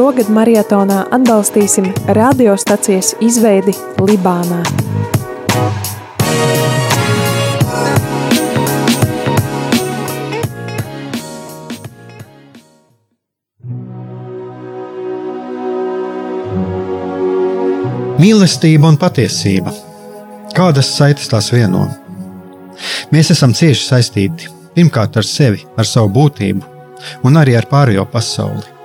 šogad marietonā atbalstīsim radiostacijas izveidi Libānā. Mīlestība un patiesība. Kādas saites tās vieno? Mēs esam cieši saistīti pirmkārt ar sevi, ar savu būtību, un arī ar pārējo pasauli,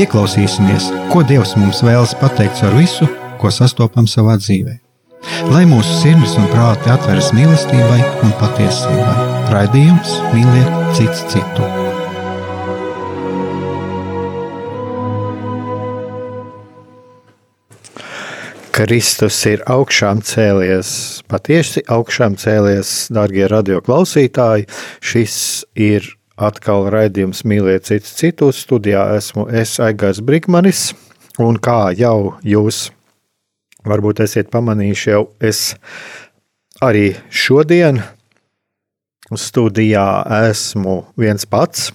Ieklausīsimies, ko Dievs mums vēlas pateikt ar visu, ko sastopam savā dzīvē. Lai mūsu sirds un prāti atveras mīlestībai un patiesībai, raidījums mīliet cits citu. Kristus ir augšām cēlies, patiesi augšām cēlies, darbie radioklausītāji. Šis ir atkal raidījums Mīliet citu citu. Studijā esmu es Aigars Brigmanis, un kā jau jūs varbūt esiet pamanījuši, jau es arī šodien studijā esmu viens pats,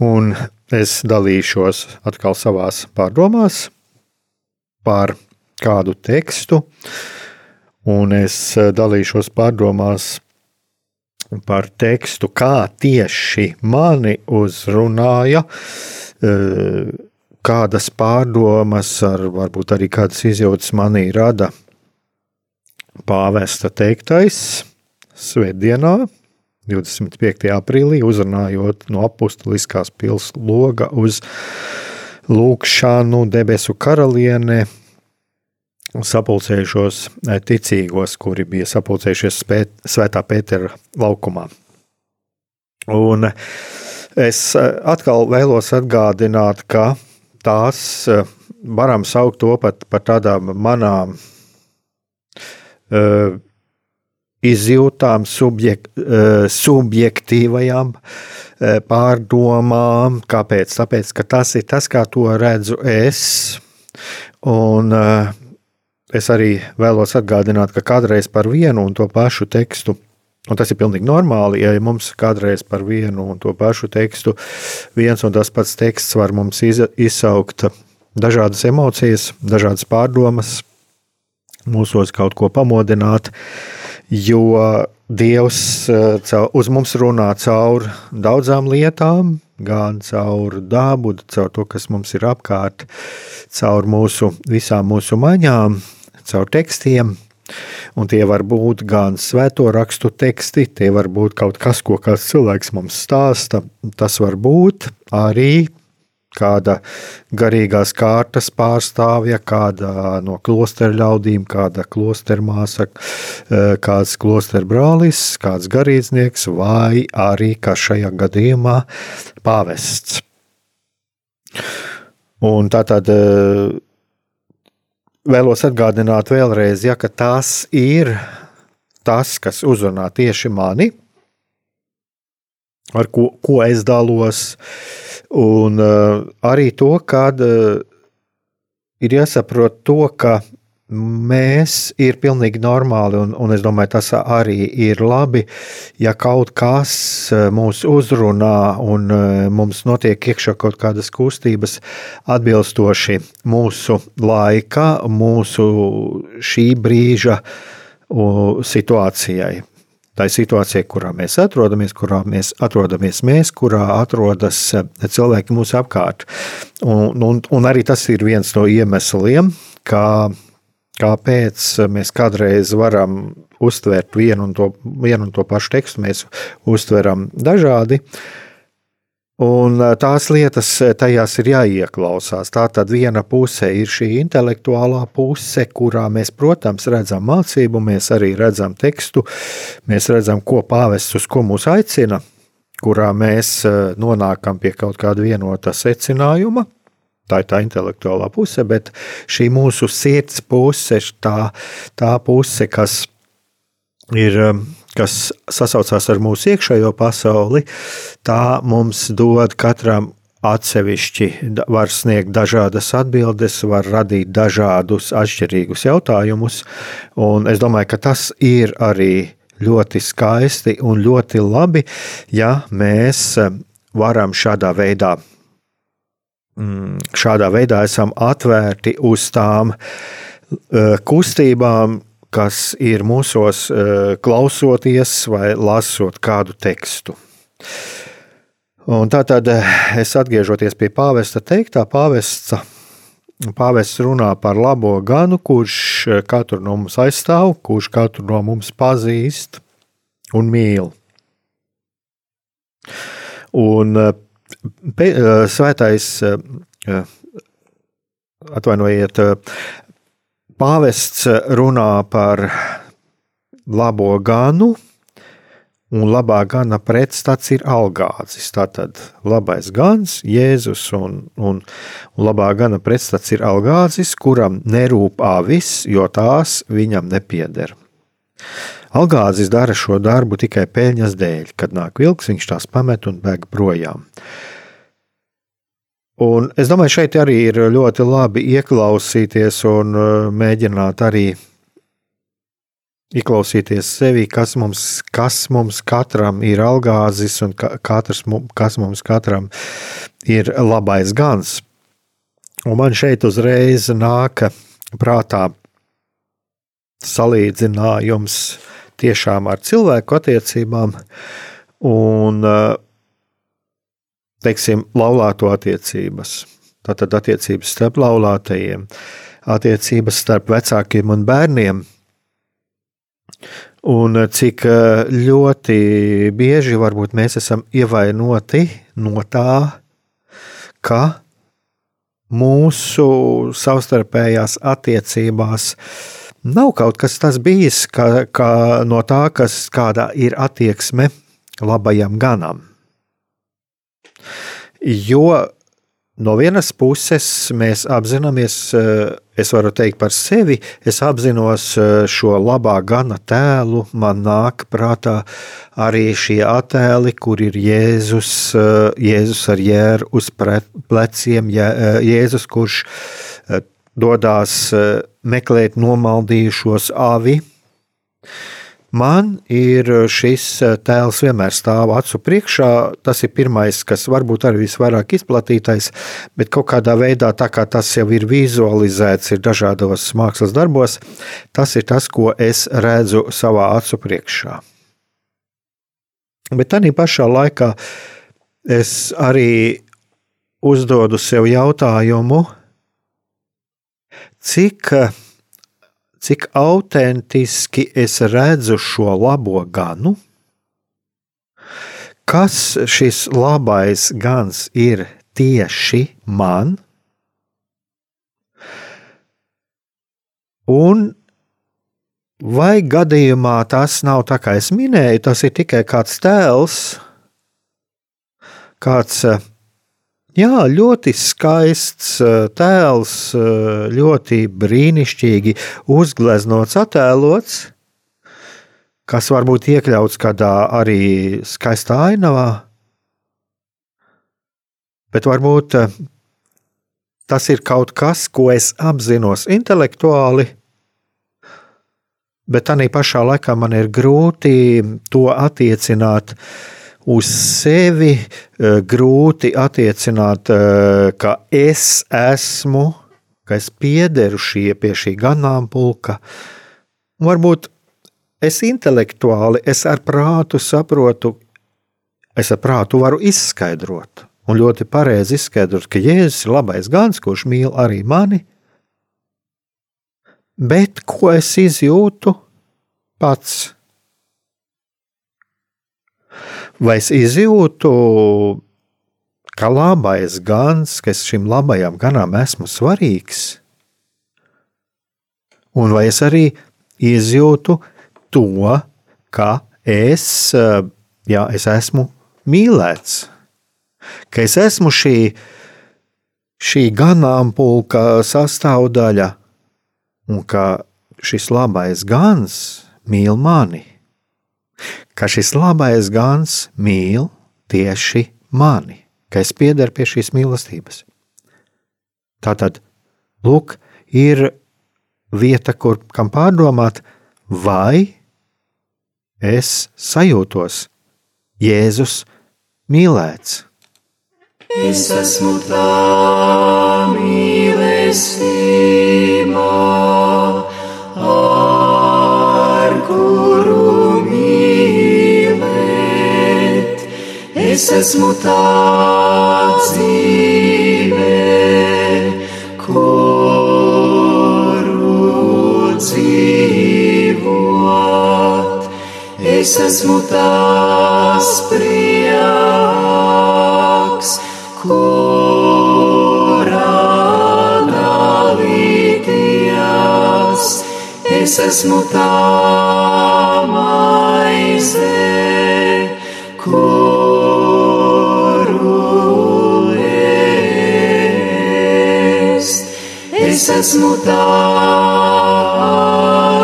un es dalīšos atkal savās pārdomās par kādu tekstu, un es eh, dalīšos pārdomās par tekstu, kā tieši mani uzrunāja, eh, kādas pārdomas, ar varbūt arī kādas izjūtas manī rada pāvesta teiktais Svētdienā, 25. aprīlī, uzrunājot no apustuliskās pilsētas loga uz lūkšanu debesu karaliene sapulcējušos eh, ticīgos, kuri bija sapulcējušies spēt, Svētā Pētera laukumā. Un es eh, atkal vēlos atgādināt, ka tās eh, varam saukt to pat par tādām manām uh, izjūtām, subjek, uh, subjektīvajām uh, pārdomām. Kāpēc? Tāpēc, ka tas ir tas, kā to redzu es. Un uh, es arī vēlos atgādināt, ka kādreiz par vienu un to pašu tekstu, un tas ir pilnīgi normāli, ja mums kādreiz par vienu un to pašu tekstu viens un tas pats teksts var mums izsaukt dažādas emocijas, dažādas pārdomas, mūsos kaut ko pamodināt, jo Dievs eh, uz mums runā caur daudzām lietām, gan caur dabu, caur to, kas mums ir apkārt, caur mūsu visām mūsu maņām, caur tekstiem. Un tie var būt gan svēto rakstu teksti, tie var būt kaut kas, ko kāds cilvēks mums stāsta. Tas var būt arī kāda garīgās kārtas pārstāvja, kāda no klosteru ļaudīm, kāda klosteru māsa, eh, kāds klosteru brālis, kāds garīdznieks, vai arī, kā šajā gadījumā, pāvests. Un tā tad eh, vēlos atgādināt vēlreiz, ja tas ir tas, kas uzrunā tieši mani, ar ko, ko es dalos, un uh, arī to, kad uh, ir jāsaprot to, ka mēs ir pilnīgi normāli, un, un es domāju, tas arī ir labi, ja kaut kas eh, mūs uzrunā un eh, mums notiek iekšā kaut kādas kustības atbilstoši mūsu laika, mūsu šī brīža situācijai. Tā ir situācija, kurā mēs atrodamies, kurā mēs atrodamies mēs, kurā atrodas eh, cilvēki mūsu apkārt. Un, un, un arī tas ir viens no iemesliem, kā kāpēc mēs kādreiz varam uztvert vienu un to, vienu un to pašu tekstu, mēs uztveram dažādi. Un tās lietas tajās ir jāieklausās. Tā tad viena puse ir šī intelektuālā puse, kurā mēs, protams, redzam mācību, mēs arī redzam tekstu, mēs redzam, ko pāvests uz ko mūs aicina, kurā mēs nonākam pie kaut kāda vienota secinājuma. Tā ir tā intelektuālā puse, bet šī mūsu sirds puse, tā, tā puse, kas ir, um, kas sasaucās ar mūsu iekšējo pasauli, tā mums dod katram atsevišķi, var sniegt dažādas atbildes, var radīt dažādus atšķirīgus jautājumus. Un es domāju, ka tas ir arī ļoti skaisti un ļoti labi, ja mēs um, varam šādā veidā šādā veidā esam atvērti uz tām eh, kustībām, kas ir mūsos eh, klausoties vai lasot kādu tekstu. Un tā tad eh, es atgriežoties pie pāvesta teiktā, pāvests, pāvests runā par labo ganu, kurš katru no mums aizstāv, kurš katru no mums pazīst un mīl. Un Svētais, atvainojiet, pāvests runā par labo ganu, un labā gana pretstats ir algāzis. Tātad labais gans, Jēzus, un, un, un labā gana pretstats ir algāzis, kuram nerūp avis, jo tās viņam nepieder. Algāzis dara šo darbu tikai peļņas dēļ. Kad nāk vilks, viņš tās pamet un bēg projām. Un es domāju, šeit arī ir ļoti labi ieklausīties un uh, mēģināt arī ieklausīties sevi, kas mums, kas mums katram ir algāzis un katrs, kas mums katram ir labais gans. Un man šeit uzreiz nāk prātā salīdzinājums tiešām ar cilvēku attiecībām un, teiksim, laulāto attiecības. Tātad attiecības starp laulātajiem, attiecības starp vecākiem un bērniem. Un cik ļoti bieži mēs esam ievainoti no tā, ka mūsu savstarpējās attiecībās uh, Nav kaut kas tāds bijis, ka, ka no tā, kas kādā ir attieksme labajam ganam. Jo no vienas puses mēs apzināmies, es varu teikt par sevi, es apzinos šo labā gana tēlu. Man nāk prātā arī šie attēli, kur ir Jēzus, Jēzus ar jēru uz pleciem, Jēzus, kurš dodas eh, meklēt nomaldījušos avi. Man ir šis eh, tēls vienmēr stāv acu priekšā. Tas ir pirmais, kas varbūt arī visvairāk izplatītais, bet kaut kādā veidā, tā kā tas jau ir vizualizēts, ir dažādos mākslas darbos, tas ir tas, ko es redzu savā acu priekšā. Bet tādā pašā laikā es arī uzdodu sev jautājumu, cik, cik autentiski es redzu šo labo ganu, kas šis labais gans ir tieši man, un vai gadījumā tas nav tā, kā es minēju, tas ir tikai kāds tēls, kāds Jā, ļoti skaists eh, tēls, eh, ļoti brīnišķīgi uzgleznots, attēlots, kas varbūt iekļauts kādā arī skaistā ainavā. Bet varbūt eh, tas ir kaut kas, ko es apzinos intelektuāli, bet tā pašā laikā man ir grūti to attiecināt uh, uz sevi eh, grūti attiecināt, eh, ka es esmu, ka es piederu šie, pie šī ganāmpulka. Varbūt es intelektuāli, es ar prātu saprotu, es ar prātu varu izskaidrot. Un ļoti pareizi izskaidrot, ka Jēzus ir labais gans, kurš mīl arī mani. Bet ko es izjūtu pats? Vai es izjūtu, ka labais gans, ka es šim labajam ganam esmu svarīgs? Un vai es arī izjūtu to, ka es, jā, es esmu mīlēts, ka es esmu šī, šī ganāmpulka sastāvdaļa un ka šis labais gans mīl mani, ka šis labais gans mīl tieši mani, ka es piederu pie šīs mīlestības. Tātad, lūk, ir vieta, kur kam pārdomāt, vai es sajūtos Jēzus mīlēts. Es esmu tā mīlestība, Es esmu tā dzīve, kuru dzīvot. Es esmu tās prieks kurā dalīties. Es esmu tā maize, kuru esmu tā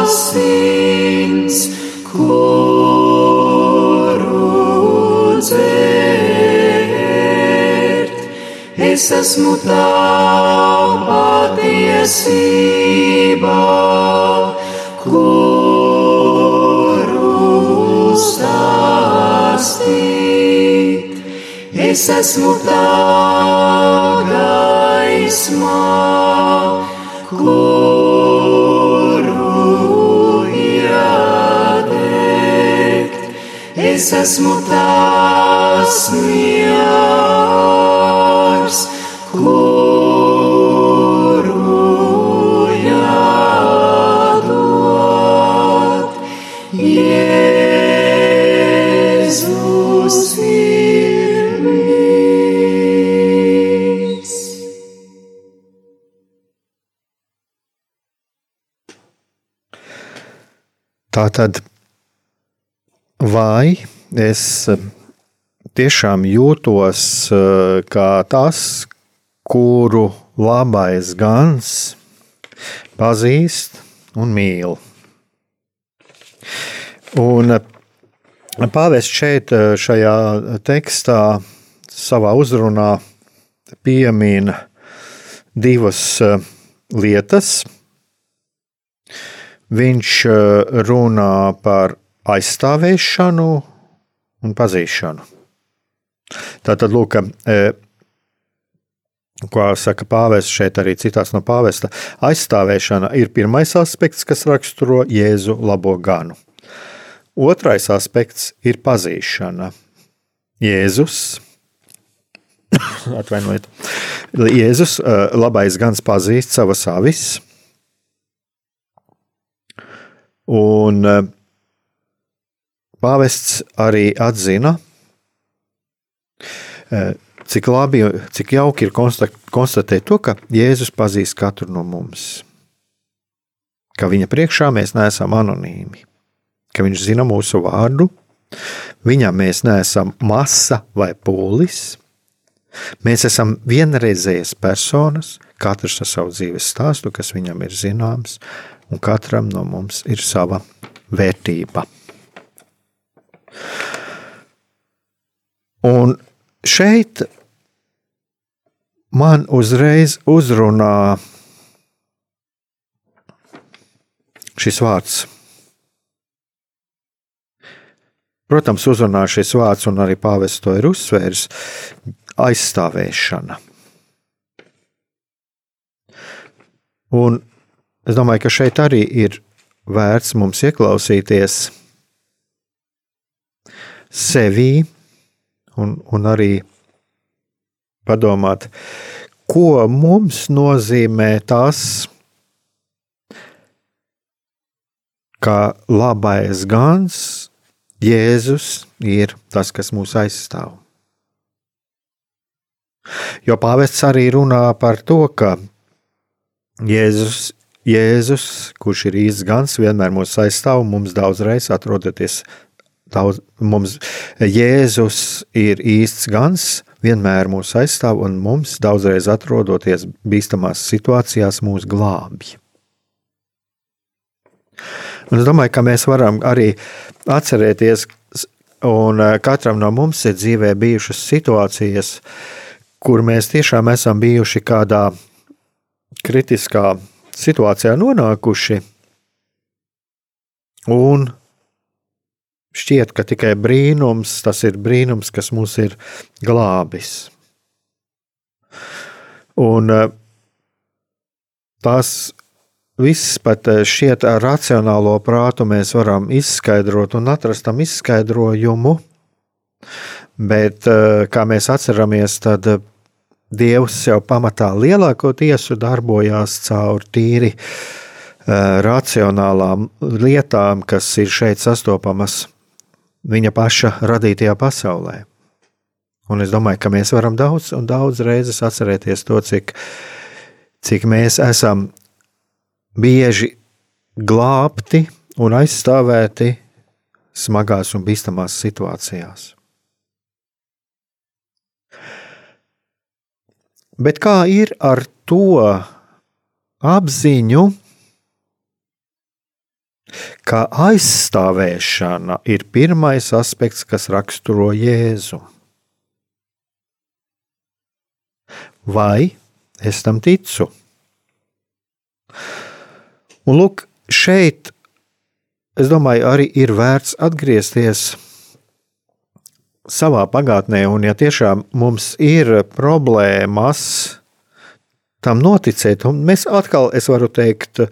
asins, kuru dzert. Es esmu tā patiesība, kuru stāstīt. Es esmu tā gaisma, Es esmu tās miers, kuru jādod. Jēzus ir mīs. Tā tad, vai es tiešām jūtos eh, kā tas, kuru labais gans pazīst un mīl? Un pāvests šeit, eh, šajā tekstā, savā uzrunā piemina divas eh, lietas. Viņš eh, runā par aizstāvēšanu un pazīšanu. Tātad, lūk, eh, ko saka pāvests šeit, arī citās no pāvesta, aizstāvēšana ir pirmais aspekts, kas raksturo Jēzu labo ganu. Otrais aspekts ir pazīšana. Jēzus, atvainojiet, Jēzus eh, labais gans pazīst savas avis, Un eh, pāvests arī atzina, eh, cik labi, cik jauki ir konstatēt to, ka Jēzus pazīst katru no mums. Ka viņa priekšā mēs neesam anonīmi, ka viņš zina mūsu vārdu, viņam mēs neesam masa vai pūlis. Mēs esam vienreizējas personas, katrs ar savu dzīves stāstu, kas viņam ir zināms, un katram no mums ir sava vērtība. Un šeit man uzreiz uzrunā šis vārds. Protams, uzrunā šis vārds, un arī pāvests to ir uzsvērs - aizstāvēšana. Un Es domāju, ka šeit arī ir vērts mums ieklausīties sevī un, un arī padomāt, ko mums nozīmē tas, ka labais gans, Jēzus, ir tas, kas mūs aizstāv. Jo pāvests arī runā par to, ka Jēzus Jēzus, kurš ir īsts gans, vienmēr mūs aizstāv, mums daudzreiz atrodaties. Daudz, mums Jēzus ir īsts gans, vienmēr mūs aizstāv un mums daudzreiz atrodoties bīstamās situācijās mūs glābj. Un es domāju, ka mēs varam arī atcerēties, un eh, katram no mums ir dzīvē bijušas situācijas, kur mēs tiešām esam bijuši kādā kritiskā situācijā nonākuši, un šķiet, ka tikai brīnums, tas ir brīnums, kas mūs ir glābis. Un eh, tas viss pat eh, šķiet ar racionālo prātu mēs varam izskaidrot un atrast tam izskaidrojumu, bet eh, kā mēs atceramies, tad Dievs jau pamatā lielāko tiesu darbojās caur tīri racionālām lietām, kas ir šeit sastopamas viņa paša radītajā pasaulē. Un es domāju, ka mēs varam daudz un daudz reizes atcerēties to, cik, cik mēs esam bieži glābti un aizstāvēti smagās un bīstamās situācijās. Bet kā ir ar to apziņu, ka aizstāvēšana ir pirmais aspekts, kas raksturo Jēzu. Vai es tam ticu? Un lūk, šeit, es domāju, arī ir vērts atgriezties savā pagātnē, un ja tiešām mums ir problēmas tam noticēt, un mēs atkal, es varu teikt,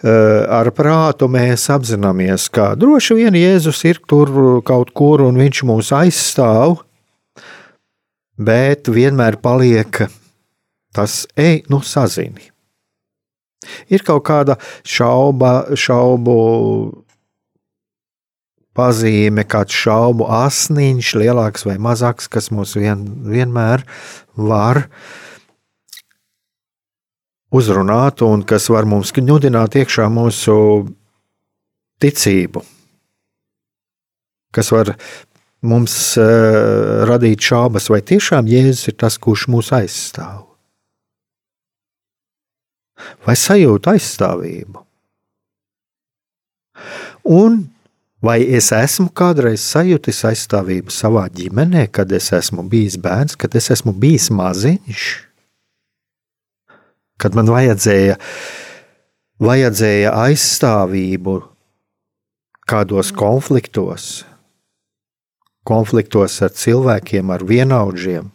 Eh, ar prātu mēs apzināmies, ka droši vien Jēzus ir tur kaut kur un viņš mūs aizstāv, bet vienmēr paliek tas, ej, nu, sazini. Ir kaut kāda šauba, šaubu pazīme, kāds šaubu asniņš, lielāks vai mazāks, kas mūs vien, vienmēr var uh, uzrunāt un kas var mums ņudināt iekšā mūsu ticību, kas var mums uh, radīt šaubas, vai tiešām Jēzus ir tas, kurš mūs aizstāv. Vai sajūt aizstāvību? Un vai es esmu kādreiz sajūtis aizstāvību savā ģimenē, kad es esmu bijis bērns, kad es esmu bijis maziņš? Kad man vajadzēja, vajadzēja aizstāvību kādos konfliktos, konfliktos ar cilvēkiem, ar vienaudžiem,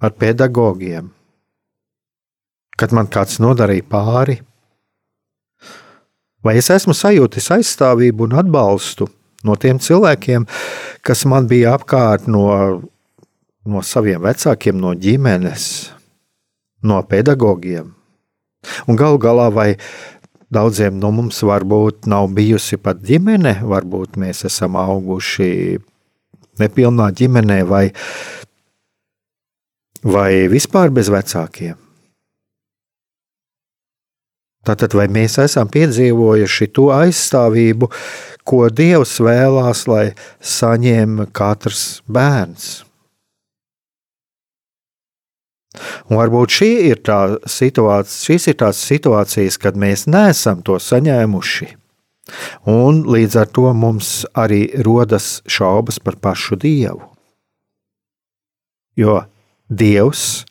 ar pedagogiem, kad man kāds nodarīja pāri. Vai es esmu sajūtis aizstāvību un atbalstu no tiem cilvēkiem, kas man bija apkārt no, no saviem vecākiem, no ģimenes, no pedagogiem? Un galu galā, vai daudziem no mums varbūt nav bijusi pat ģimene, varbūt mēs esam auguši nepilnā ģimenē vai, vai vispār bez vecākiem. Tātad, vai mēs esam piedzīvojuši to aizstāvību, ko Dievs vēlās, lai saņem katrs bērns? Un varbūt šī ir tā šīs ir tās situācijas, kad mēs neesam to saņēmuši. Un līdz ar to mums arī rodas šaubas par pašu Dievu. Jo Dievs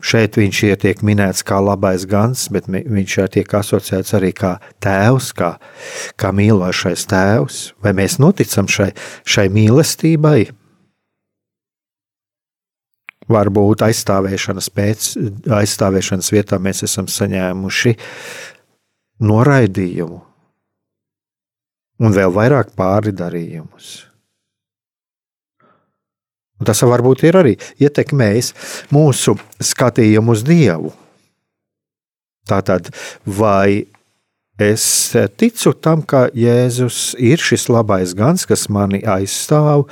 šeit viņš tiek minēts kā labais gans, bet viņš tiek asociēts arī kā tēvs, kā, kā mīlošais tēvs. Vai mēs noticam šai, šai mīlestībai? Varbūt aizstāvēšanas pēc, aizstāvēšanas vietā mēs esam saņēmuši noraidījumu un vēl vairāk pāridarījumus. Un tas varbūt ir arī ietekmējis mūsu skatījumu uz Dievu. Tātad, vai es ticu tam, ka Jēzus ir šis labais gans, kas mani aizstāv,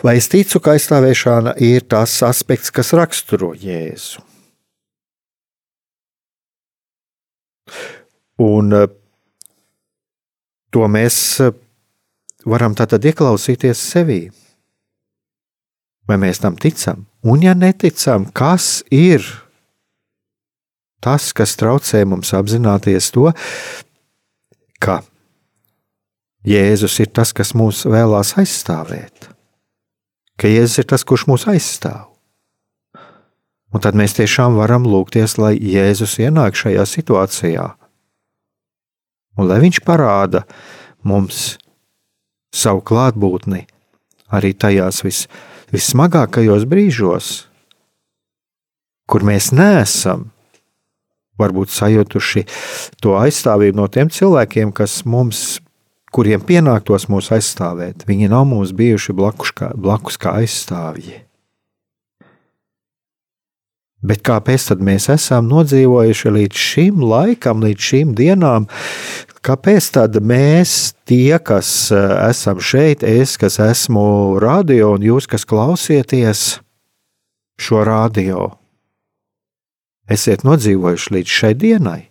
Vai es ticu, ka aizstāvēšana ir tas aspekts, kas raksturo Jēzu? Un eh, to mēs eh, varam tātad ieklausīties sevī. Vai mēs tam ticam? Un, ja neticam, kas ir tas, kas traucē mums apzināties to, ka Jēzus ir tas, kas mūs vēlās aizstāvēt, ka Jēzus ir tas, kurš mūs aizstāv. Un tad mēs tiešām varam lūgties, lai Jēzus ienāk šajā situācijā, un lai Viņš parāda mums savu klātbūtni arī tajās vis, vissmagākajos brīžos, kur mēs neesam varbūt sajutuši to aizstāvību no tiem cilvēkiem, kas mums, kuriem pienāktos mūs aizstāvēt. Viņi nav mums bijuši blakus kā, blakus kā aizstāvji. Bet kāpēc mēs esam nodzīvojuši līdz šim laikam, līdz šīm dienām? Kāpēc mēs, tie, kas eh, esam šeit, es, kas esmu radio, un jūs, kas klausieties šo radio, esiet nodzīvojuši līdz šai dienai.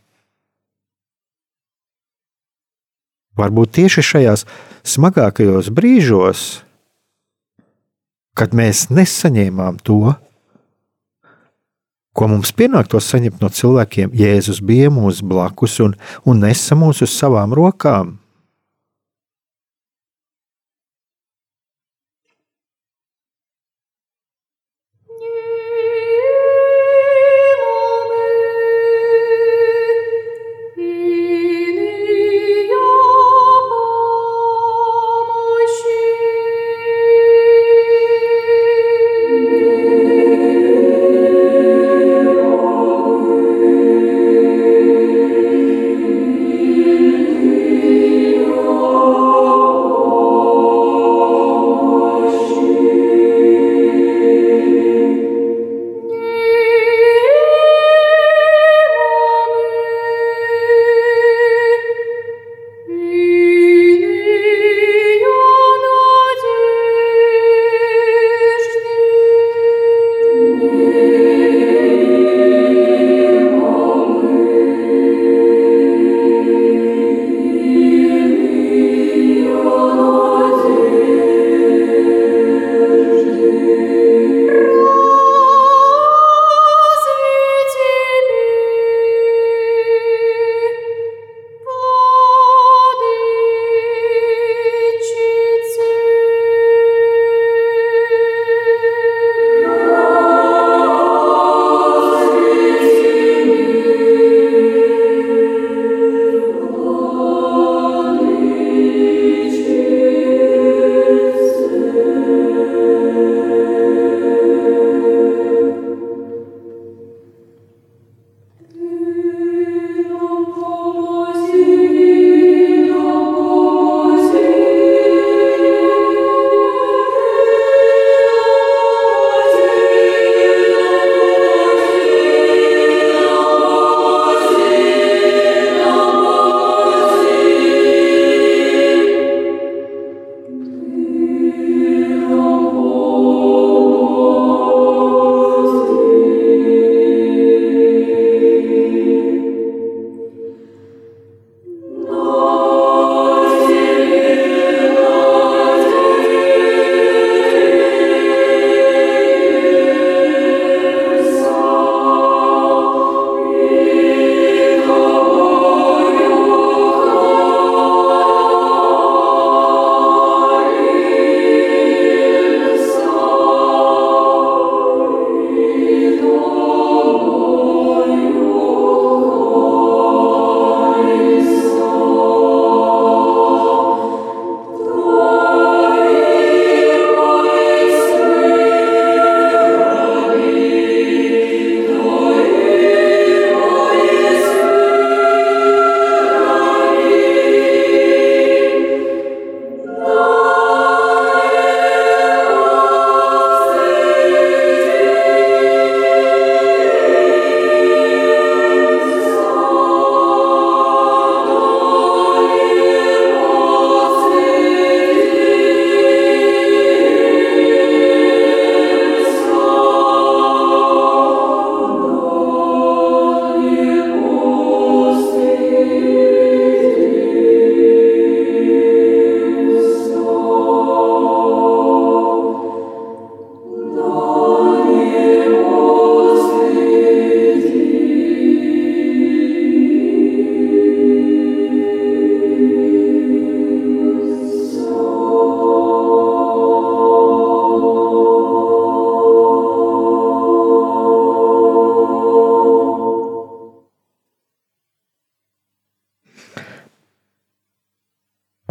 Varbūt tieši šajās smagākajos brīžos, kad mēs nesaņēmām to, ko mums pienāktos saņemt no cilvēkiem, Jēzus bija mūsu blakus un, un nesa mūs uz savām rokām.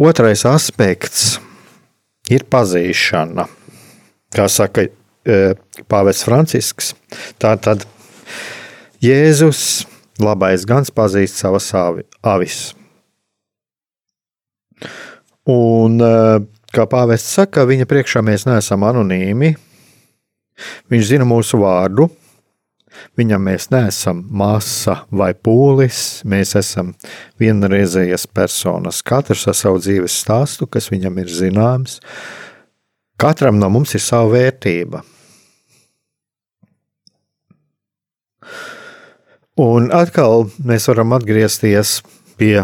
Otrais aspekts ir pazīšana. Kā saka Pāvests Francisks, tā tad Jēzus labais gans pazīst savas avis. Un, kā pāvests saka, viņa priekšā mēs neesam anonīmi. Viņš zina mūsu vārdu, Viņam mēs neesam masa vai pūlis, mēs esam vienreizējas personas, katrs ar savu dzīves stāstu, kas viņam ir zināms. Katram no mums ir sava vērtība. Un atkal mēs varam atgriezties pie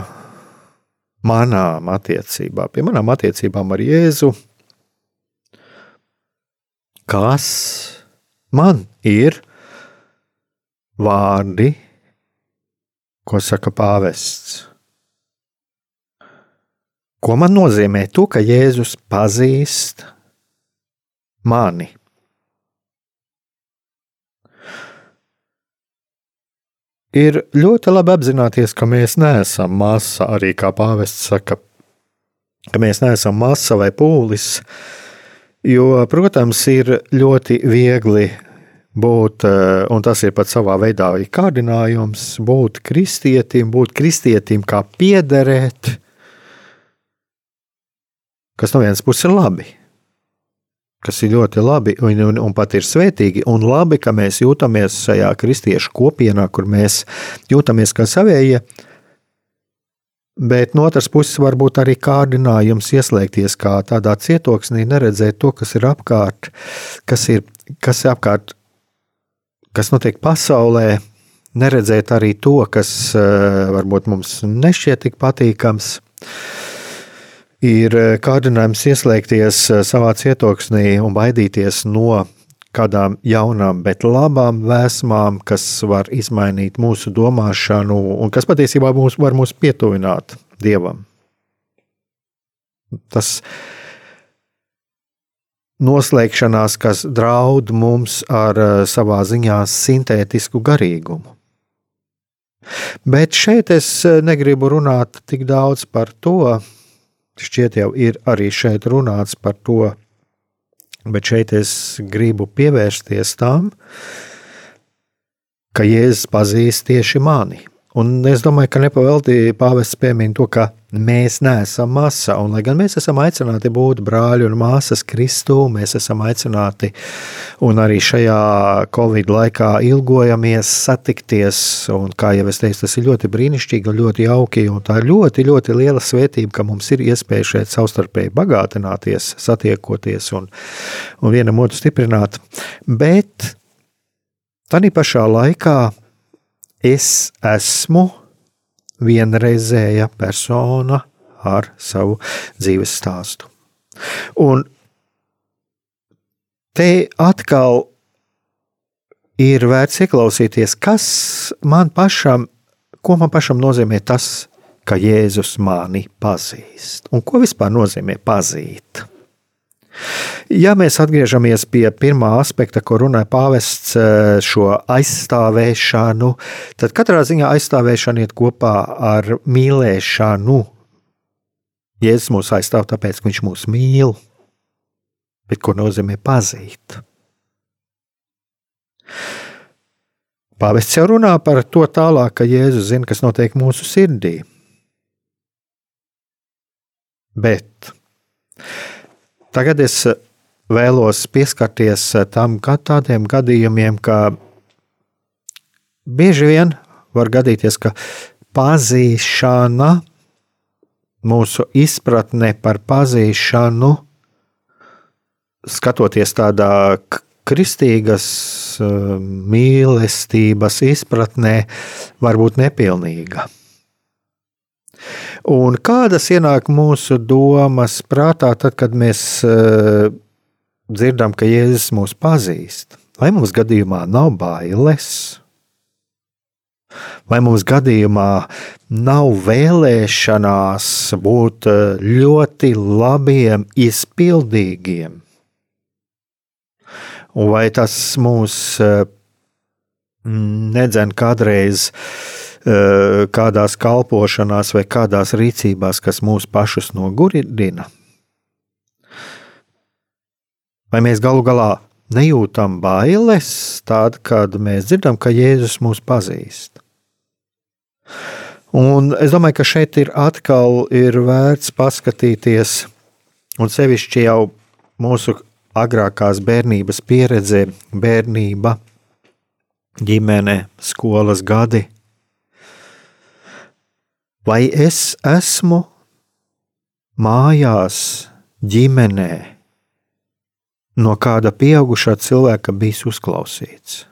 manām attiecībām, pie manām attiecībām ar Jēzu. Kas man ir vārdi, ko saka pāvests. Ko man nozīmē to, ka Jēzus pazīst mani? Ir ļoti labi apzināties, ka mēs neesam masa, arī kā pāvests saka, ka mēs neesam masa vai pūlis. Jo, protams, ir ļoti viegli būt, eh, un tas ir pat savā veidā kārdinājums, būt kristietim, būt kristietim kā piederēt, kas no vienas puses ir labi. Kas ir ļoti labi un, un, un pat ir svētīgi, un labi, ka mēs jūtamies šajā kristiešu kopienā, kur mēs jūtamies kā savējie. Bet no otras puses, varbūt arī kārdinājums ieslēgties kā tādā cietoksnī, neredzēt to, kas ir apkārt, kas ir, kas ir apkārt kas notiek pasaulē, neredzēt arī to, kas eh, varbūt mums nešķiet tik patīkams. Ir eh, kārdinājums ieslēgties eh, savā cietoksnī un baidīties no kādām jaunām, bet labām vēsmām, kas var izmainīt mūsu domāšanu un kas patiesībā mūs, var mūs pietuvināt Dievam. Tas ir noslēgšanās, kas draud mums ar eh, savā ziņā sintētisku garīgumu. Bet šeit es eh, negribu runāt tik daudz par to, šķiet jau ir arī šeit runāts par to, bet šeit es gribu pievērsties tam, ka Jēzus pazīst tieši mani. Un es domāju, ka nepavēlti pāvests piemin to, ka mēs neesam masa. Un, lai gan mēs esam aicināti būt brāļi un māsas Kristū, mēs esam aicināti un arī šajā Covid laikā ilgojamies satikties. Un, kā jau es teicu, tas ir ļoti brīnišķīgi un ļoti jauki. Un tā ir ļoti, ļoti liela svētība, ka mums ir iespēja šeit savstarpēji bagātināties, satiekoties un, un vienam otru stiprināt. Bet tādā pašā laikā es esmu vienreizēja persona ar savu dzīves stāstu. Un te atkal ir vērts ieklausīties, kas man pašam, ko man pašam nozīmē tas, ka Jēzus mani pazīst. Un ko vispār nozīmē pazīt? Ja mēs atgriežamies pie pirmā aspekta, ko runāja pāvests, eh, šo aizstāvēšanu, tad katrā ziņā aizstāvēšana iet kopā ar mīlēšanu. Jēzus mūs aizstāv, tāpēc, ka viņš mūs mīl. Bet ko nozīmē pazīt? Pāvests jau runā par to tālāk, ka Jēzus zina, kas notiek mūsu sirdī. Bet Tagad es eh, vēlos pieskarties eh, tam tādiem gadījumiem, ka bieži vien var gadīties, ka pazīšana, mūsu izpratne par pazīšanu, skatoties tādā kristīgas eh, mīlestības izpratnē, var būt nepilnīga. Un kādas ienāk mūsu domas prātā, tad, kad mēs uh, dzirdam, ka Jēzus mūs pazīst? Vai mums gadījumā nav bailes? Vai mums gadījumā nav vēlēšanās būt eh, ļoti labiem, izpildīgiem? Vai tas mūs eh, nedzen kādreiz uh, kādās kalpošanās vai kādās rīcībās, kas mūs pašus nogurdina? Vai mēs galu galā nejūtam bailes, tad, kad mēs dzirdam, ka Jēzus mūs pazīst? Un es domāju, ka šeit ir atkal ir vērts paskatīties, un sevišķi jau mūsu agrākās bērnības pieredze, bērnība, ģimene, skolas gadi. Vai es esmu mājās, ģimenē, no kāda pieaugušā cilvēka bijis uzklausīts?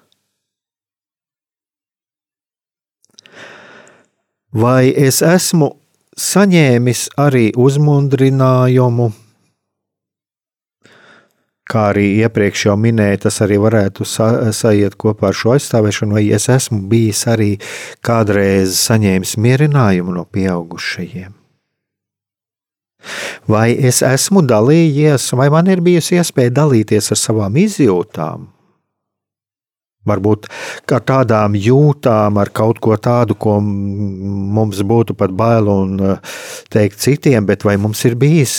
Vai es esmu saņēmis arī uzmundrinājumu, kā arī iepriekš jau minēju, tas arī varētu sa sajiet kopā ar šo aizstāvēšanu, vai es esmu bijis arī kādreiz saņēmis mierinājumu no pieaugušajiem. Vai es esmu dalījies, vai man ir bijusi iespēja dalīties ar savām izjūtām? Varbūt ar tādām jūtām, ar kaut ko tādu, ko mums būtu pat bail un teikt citiem, bet vai mums ir bijis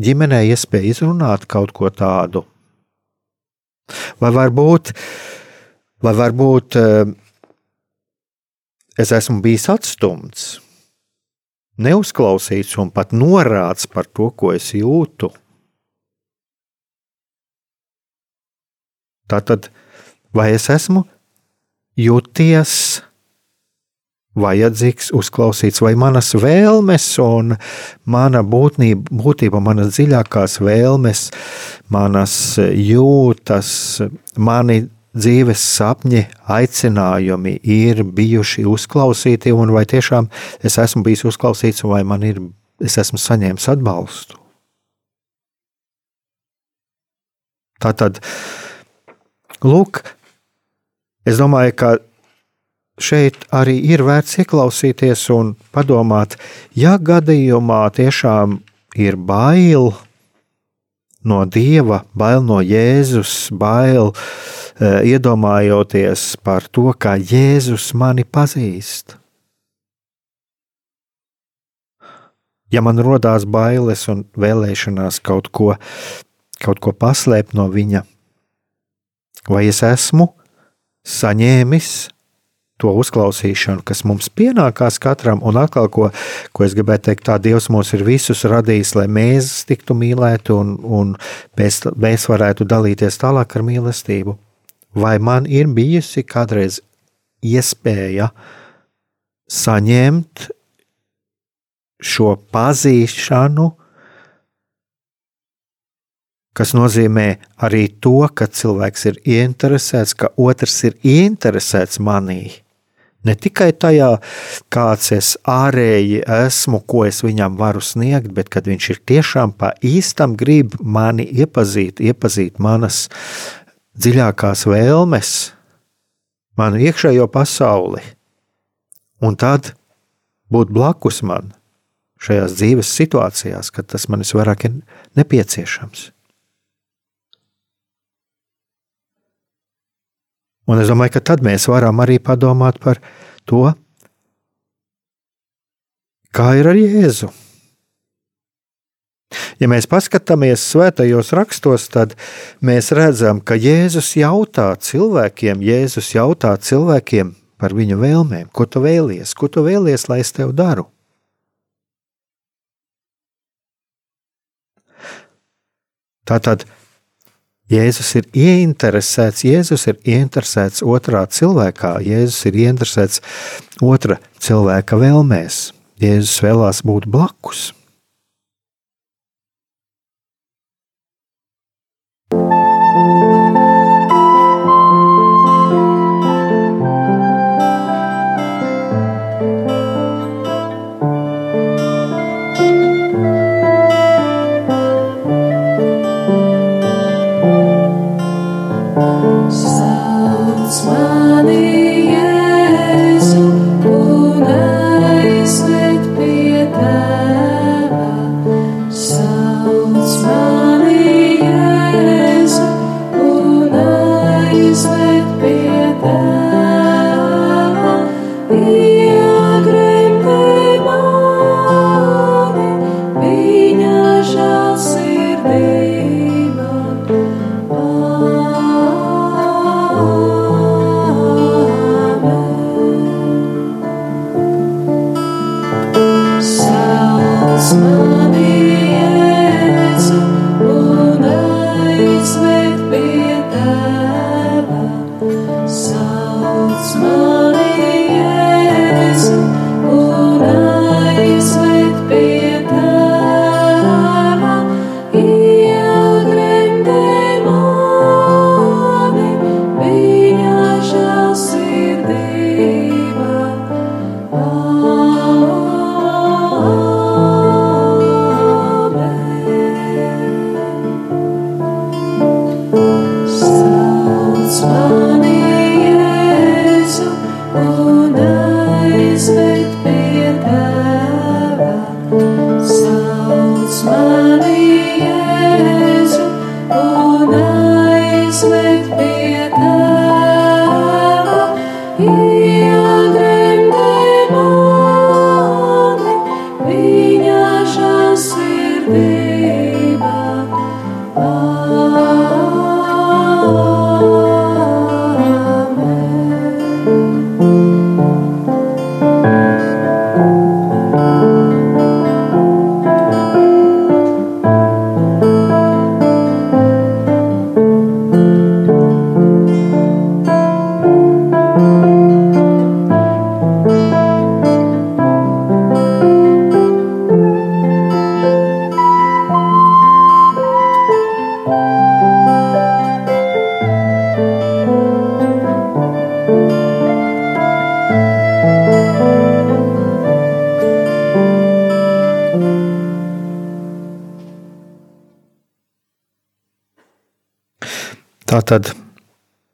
ģimenē iespēja izrunāt kaut ko tādu? Vai varbūt, vai varbūt eh, es esmu bijis atstumts, neuzklausīts un pat norāds par to, ko es jūtu? Tātad, vai es esmu jūties vajadzīgs, uzklausīts, vai manas vēlmes un mana būtnība, būtība, manas dziļākās vēlmes, manas jūtas, mani dzīves sapņi, aicinājumi ir bijuši uzklausīti, un vai tiešām es esmu bijis uzklausīts, vai man ir, es esmu saņēmis atbalstu. Tā tad, lūk, es domāju, ka šeit arī ir vērts ieklausīties un padomāt, ja gadījumā tiešām ir bail no Dieva, bail no Jēzus, bail e, iedomājoties par to, kā Jēzus mani pazīst. Ja man rodās bailes un vēlēšanās kaut ko, kaut ko paslēpt no viņa, vai es esmu saņēmis to uzklausīšanu, kas mums pienākās katram, un atkal, ko, ko es gribēju teikt, tā Dievs mūs ir visus radījis, lai mēs tiktu mīlēti un, un mēs, mēs varētu dalīties tālāk ar mīlestību. Vai man ir bijusi kādreiz iespēja saņemt šo pazīšanu, kas nozīmē arī to, ka cilvēks ir ieinteresēts, ka otrs ir ieinteresēts manī. Ne tikai tajā, kāds es ārēji esmu, ko es viņam varu sniegt, bet kad viņš ir tiešām pa īstam grib mani iepazīt, iepazīt manas dziļākās vēlmes, manu iekšējo pasauli, un tad būt blakus man šajās dzīves situācijās, kad tas man ir nepieciešams. Un es domāju, ka tad mēs varam arī padomāt par to, kā ir ar Jēzu. Ja mēs paskatāmies svētajos rakstos, tad mēs redzam, ka Jēzus jautā cilvēkiem, Jēzus jautā cilvēkiem par viņu vēlmēm, ko tu vēlies, ko tu vēlies, lai es tev daru. Tātad Jēzus ir ieinteresēts, Jēzus ir ieinteresēts otrā cilvēkā, Jēzus ir ieinteresēts otra cilvēka vēlmēs. Jēzus vēlās būt blakus.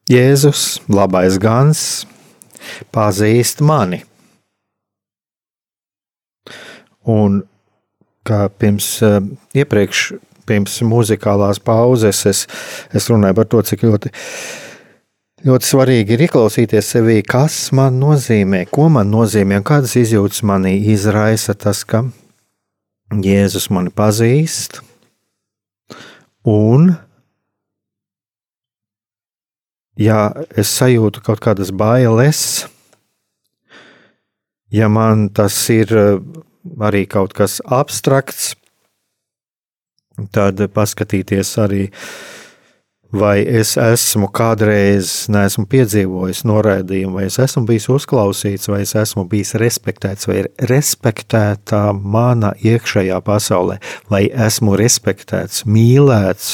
Jēzus, labais gans, pazīst mani. Un kā pirms uh, iepriekš, pirms muzikālās pauzes, es, es runāju par to, cik ļoti, ļoti svarīgi ir ieklausīties sevī, kas man nozīmē, ko man nozīmē un kādas izjūtas manī izraisa tas, ka Jēzus mani pazīst un ja es sajūtu kaut kādas bailes, ja man tas ir eh, arī kaut kas abstrakts, tad paskatīties arī vai es esmu kādreiz neesmu piedzīvojis noraidījumu, vai es esmu bijis uzklausīts, vai es esmu bijis respektēts, vai ir respektēta mana iekšējā pasaulē, vai esmu respektēts, mīlēts,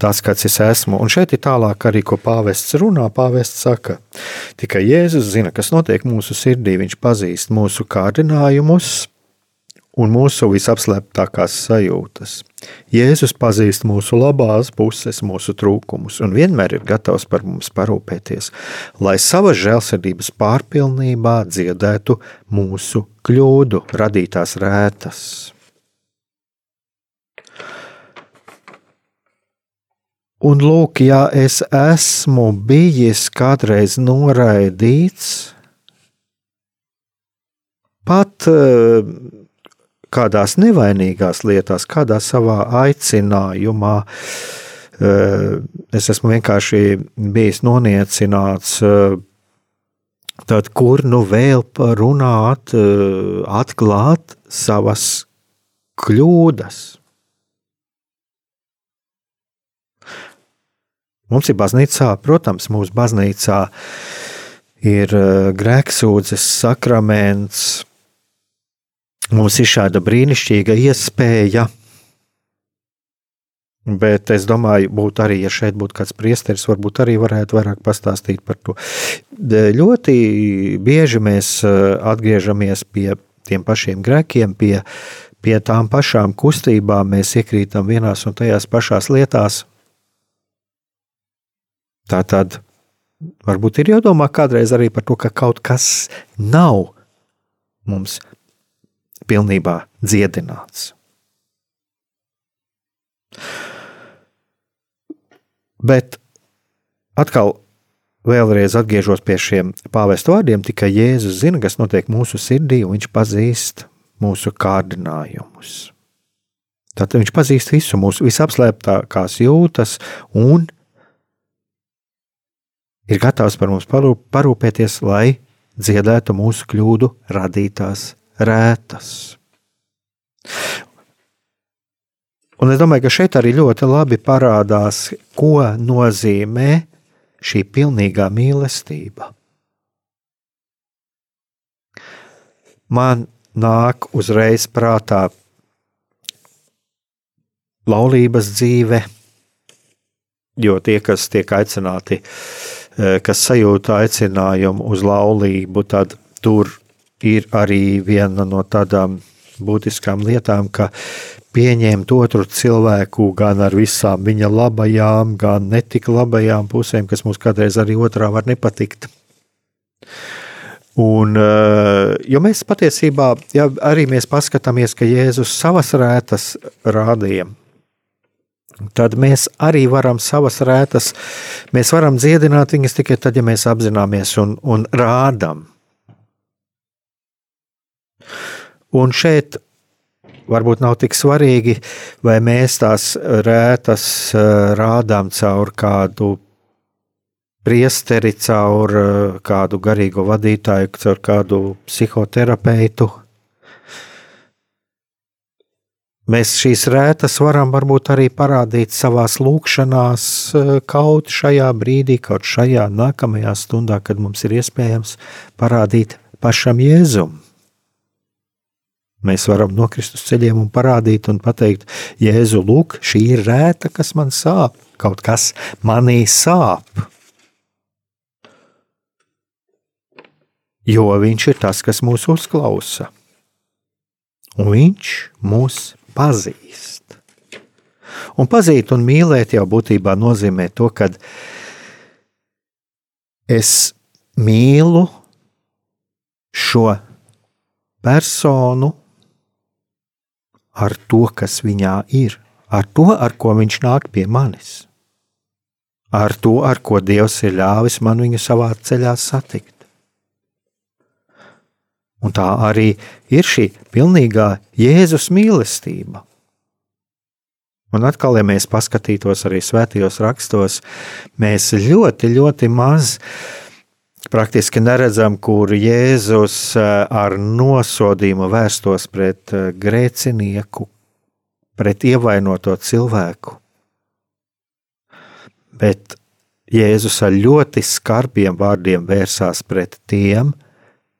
tas, kāds es esmu. Un šeit ir tālāk arī, ko pāvests runā. Pāvests saka, tikai Jēzus zina, kas notiek mūsu sirdī, viņš pazīst mūsu kārdinājumus, un mūsu visapslēptākās sajūtas. Jēzus pazīst mūsu labās puses, mūsu trūkumus un vienmēr ir gatavs par mums parūpēties, lai savas žēlsirdības pārpilnībā dziedētu mūsu kļūdu radītās rētas. Un lūk, ja es esmu bijis kādreiz noraidīts, pat uh, kādās nevainīgās lietās, kādā savā aicinājumā. Es esmu vienkārši bijis noniecināts. Tad, kur nu vēl parunāt, eh, atklāt savas kļūdas? Mums ir baznīcā, protams, mūsu baznīcā ir grēksūdzes sakraments, Mums ir šāda brīnišķīga iespēja. Bet es domāju, būtu arī, ja šeit būtu kāds priesteris, varbūt arī varētu vairāk pastāstīt par to. Ļoti bieži mēs eh, atgriežamies pie tiem pašiem grēkiem, pie, pie tām pašām kustībām, mēs iekrītam vienās un tajās pašās lietās. Tā tad varbūt ir jādomā kādreiz arī par to, ka kaut kas nav mums pilnībā dziedināts. Bet atkal, vēlreiz atgriežos pie šiem pāvesta vārdiem, tikai Jēzus zina, kas notiek mūsu sirdī, un viņš pazīst mūsu kārdinājumus. Tad viņš pazīst visu mūsu visapslēptākās jūtas un ir gatavs par mums parūpēties, lai dziedētu mūsu kļūdu radītās rētas. Un es domāju, ka šeit arī ļoti labi parādās, ko nozīmē šī pilnīgā mīlestība. Man nāk uzreiz prātā laulības dzīve, jo tie, kas tiek aicināti, eh, kas sajūta aicinājumu uz laulību, tad tur ir arī viena no tādām būtiskām lietām, ka pieņemt otru cilvēku gan ar visām viņa labajām, gan netik labajām pusēm, kas mums kādreiz arī otrā var nepatikt. Un, eh, jo mēs patiesībā, ja arī mēs paskatāmies, ka Jēzus savas rētas rādīja, tad mēs arī varam savas rētas, mēs varam dziedināt viņas tikai tad, ja mēs apzināmies un, un rādām. Un šeit varbūt nav tik svarīgi, vai mēs tās rētas eh, rādām caur kādu priesteri, caur eh, kādu garīgo vadītāju, caur kādu psihoterapeitu. Mēs šīs rētas varam varbūt arī parādīt savā lūkšanās, eh, kaut šajā brīdī, kaut šajā nākamajā stundā, kad mums ir iespējams parādīt pašam Jēzumam. Mēs varam nokrist uz ceļiem un parādīt un pateikt, Jēzu, lūk, šī ir rēta, kas man sāp, kaut kas manī sāp. Jo viņš ir tas, kas mūs uzklausa. Un viņš mūs pazīst. Un pazīt un mīlēt jau būtībā nozīmē to, ka es mīlu šo personu, ar to, kas viņā ir, ar to, ar ko viņš nāk pie manis, ar to, ar ko Dievs ir ļāvis man viņu savā ceļā satikt. Un tā arī ir šī pilnīgā Jēzus mīlestība. Un atkal, ja mēs paskatītos arī svētajos rakstos, mēs ļoti, ļoti maz uh, praktiski neredzam, kur Jēzus eh, ar nosodījumu vērstos pret eh, grēcinieku, pret ievainoto cilvēku. Bet Jēzus ar ļoti skarbiem vārdiem vērsās pret tiem,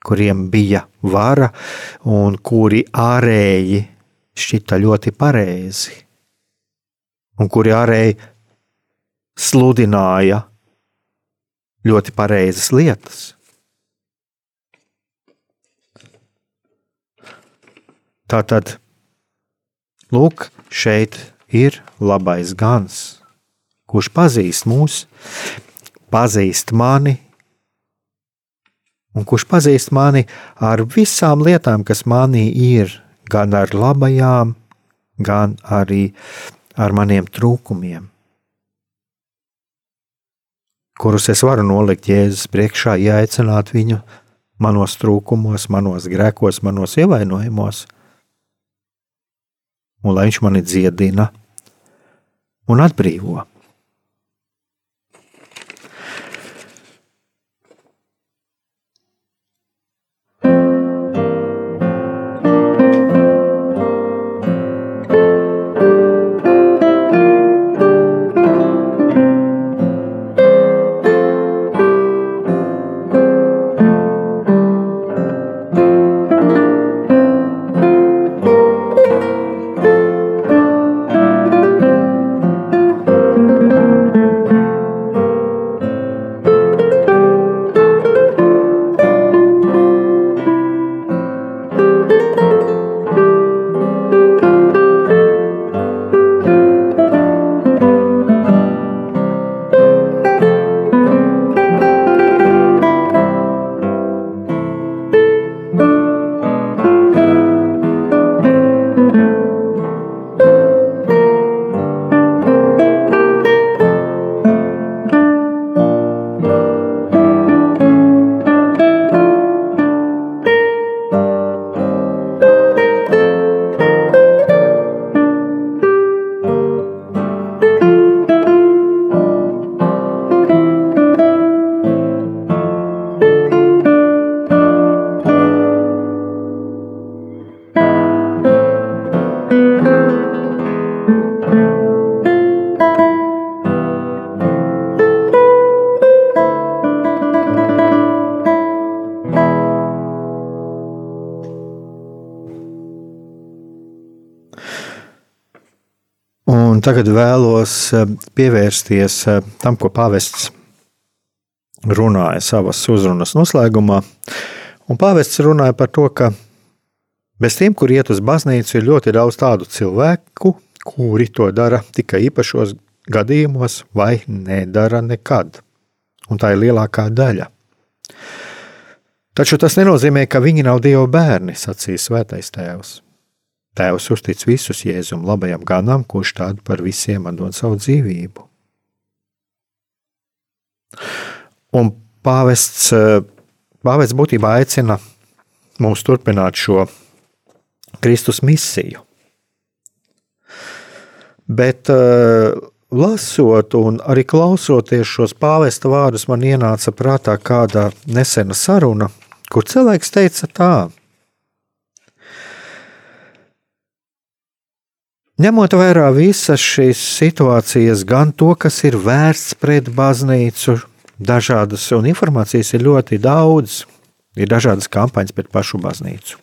kuriem bija vara un kuri ārēji šķita ļoti pareizi, un kuri ārēji sludināja ļoti pareizas lietas. Tā tad, lūk, šeit ir labais gans, kurš pazīst mūs, pazīst mani, un kurš pazīst mani ar visām lietām, kas manī ir, gan ar labajām, gan arī ar maniem trūkumiem kurus es varu nolikt Jēzus priekšā, ieaicināt viņu manos trūkumos, manos grēkos, manos ievainojumos, un lai viņš mani dziedina un atbrīvo. Un tagad vēlos eh, pievērsties eh, tam, ko pāvests runāja savas uzrunas noslēgumā. Un pāvests runāja par to, ka bez tiem, kur iet uz baznīcu, ir ļoti daudz tādu cilvēku, kuri to dara tikai īpašos gadījumos vai nedara nekad. Un tā ir lielākā daļa. Taču tas nenozīmē, ka viņi nav Dieva bērni, sacīja Svētais Tēvs. Tēvs uztic visus Jēzum labajam ganam, kurš tādu par visiem dod savu dzīvību. Un pāvests, pāvests būtībā aicina mūs turpināt šo Kristus misiju. Bet uh, lasot un arī klausoties šos pāvesta vārdus, man ienāca prātā kāda nesena saruna, kur cilvēks teica tā. Ņemot vērā visas šīs situācijas, gan to, kas ir vērsts pret baznīcu, dažādas un informācijas ir ļoti daudz, ir dažādas kampaņas pret pašu baznīcu.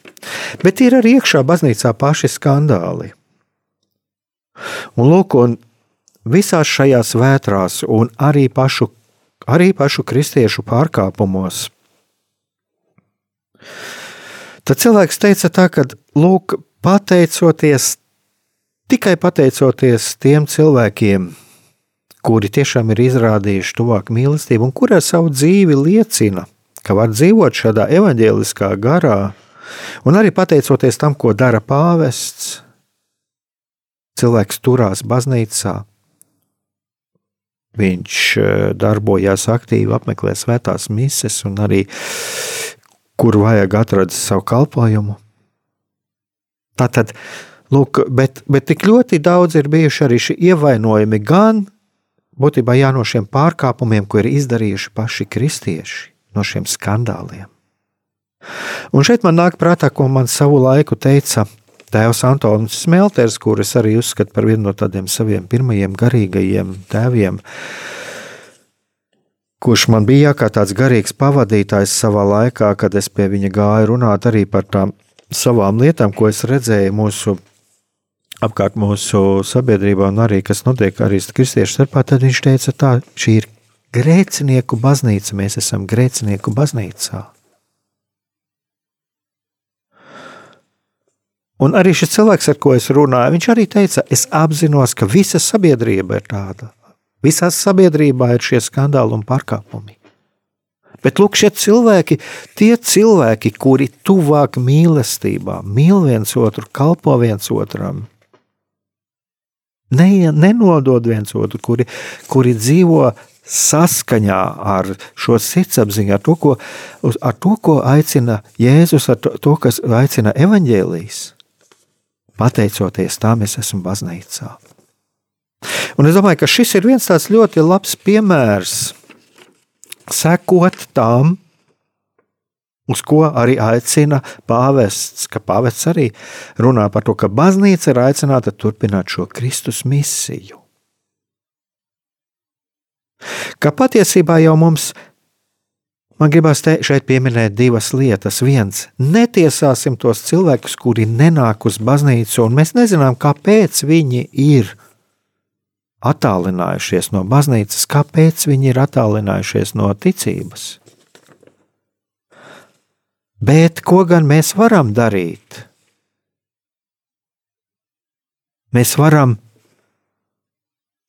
Bet ir arī iekšā baznīcā paši skandāli. Un lūk, un visās šajās vētrās un arī pašu, arī pašu kristiešu pārkāpumos. Tad cilvēks teica tā, ka, lūk, pateicoties, tikai pateicoties tiem cilvēkiem, kuri tiešām ir izrādījuši tuvāk mīlestību un kuri ar savu dzīvi liecina, ka var dzīvot šādā evaņģēliskā garā, un arī pateicoties tam, ko dara pāvests, cilvēks turās baznīcā, Viņš eh, darbojās aktīvi, apmeklē svētās mises un arī, kur vajag atrast savu kalpošanu. Tātad, lūk, bet, bet tik ļoti daudz ir bijuši arī šie ievainojumi gan būtībā jā, no šiem pārkāpumiem, ko ir izdarījuši paši kristieši, no šiem skandāliem. Un šeit man nāk prātā, ko man savu laiku teica tēvs Antons Smelters, kurus arī uzskata par vienu no tādiem saviem pirmajiem garīgajiem tēviem, kurš man bija kā tāds garīgs pavadītājs savā laikā, kad es pie viņa gāju runāt arī par tām savām lietām, ko es redzēju mūsu apkārt mūsu sabiedrībā, un arī kas notiek arī kristiešu starpā, tad viņš teica, tā šī ir grēcinieku baznīca, mēs esam grēcinieku baznīcā. Un arī šis cilvēks, ar ko es runāju, viņš arī teica, es apzinos, ka visa sabiedrība ir tāda. Visā sabiedrībā ir šie skandāli un pārkāpumi. Bet lūk, šie cilvēki, tie cilvēki, kuri tuvāk mīlestībā, mīl viens otru, kalpo viens otram, ne, nenodod viens otru, kuri, kuri dzīvo saskaņā ar šo sirdsapziņu, ar to, ko, ar to, ko aicina Jēzus, ar to, to kas aicina evaņģēlijas pateicoties tam, es esmu baznīcā. Un es domāju, ka šis ir viens tāds ļoti labs piemērs, sekot tam, uz ko arī aicina pāvests, ka pāvests arī runā par to, ka baznīca ir aicināta turpināt šo Kristus misiju. Ka patiesībā jau mums Man gribās te, šeit pieminēt divas lietas. Viens, netiesāsim tos cilvēkus, kuri nenāk uz baznīcu, un mēs nezinām, kāpēc viņi ir attālinājušies no baznīcas, kāpēc viņi ir attālinājušies no ticības. Bet ko gan mēs varam darīt? Mēs varam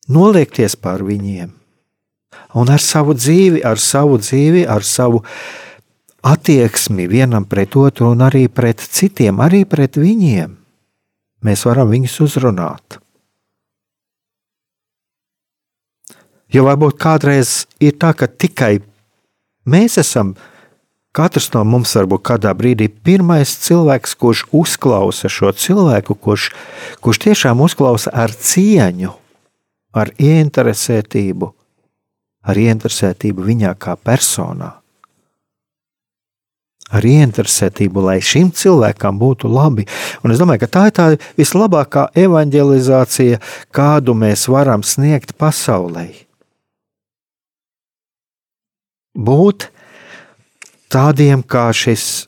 noliekties pār viņiem, un ar savu dzīvi, ar savu dzīvi, ar savu attieksmi vienam pret otru un arī pret citiem, arī pret viņiem, mēs varam viņus uzrunāt. Jo varbūt kādreiz ir tā, ka tikai mēs esam, katrs no mums varbūt kādā brīdī pirmais cilvēks, kurš uzklausa šo cilvēku, kurš, kurš tiešām uzklausa ar cieņu, ar ieinteresētību, ar ieinteresētību viņā kā personā. Ar ieinteresētību, lai šim cilvēkam būtu labi. Un es domāju, ka tā ir tā vislabākā evanģelizācija, kādu mēs varam sniegt pasaulē. Būt tādiem kā šis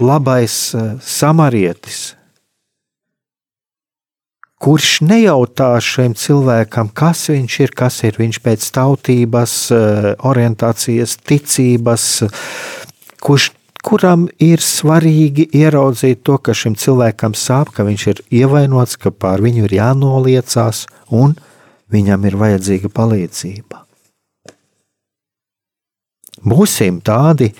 labais eh, samarietis, kurš nejautā šiem cilvēkam, kas viņš ir, kas ir viņš pēc tautības, eh, orientācijas, ticības, kurš, kuram ir svarīgi ieraudzīt to, ka šim cilvēkam sāp, ka viņš ir ievainots, ka pār viņu ir jānoliecās un viņam ir vajadzīga palīdzība. Būsim tādi,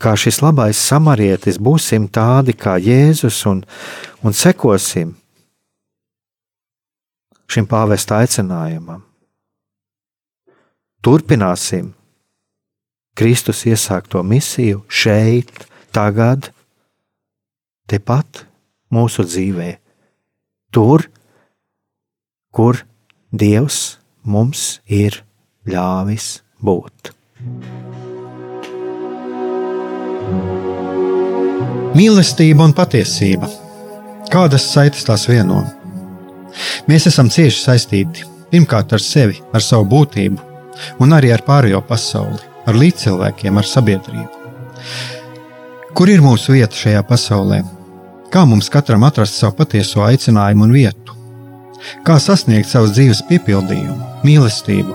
kā šis labais samarietis, būsim tādi kā Jēzus un, un sekosim šim pāvesta aicinājumam. Turpināsim Kristus iesākto misiju šeit, tagad, tepat mūsu dzīvē, tur, kur Dievs mums ir ļāvis būt. Mīlestība un patiesība. Kādas saites tās vieno? Mēs esam cieši saistīti pirmkārt ar sevi, ar savu būtību, un arī ar pārējo pasauli, ar līdzcilvēkiem, ar sabiedrību. Kur ir mūsu vieta šajā pasaulē? Kā mums katram atrast savu patieso aicinājumu un vietu? Kā sasniegt savas dzīves piepildījumu, mīlestību,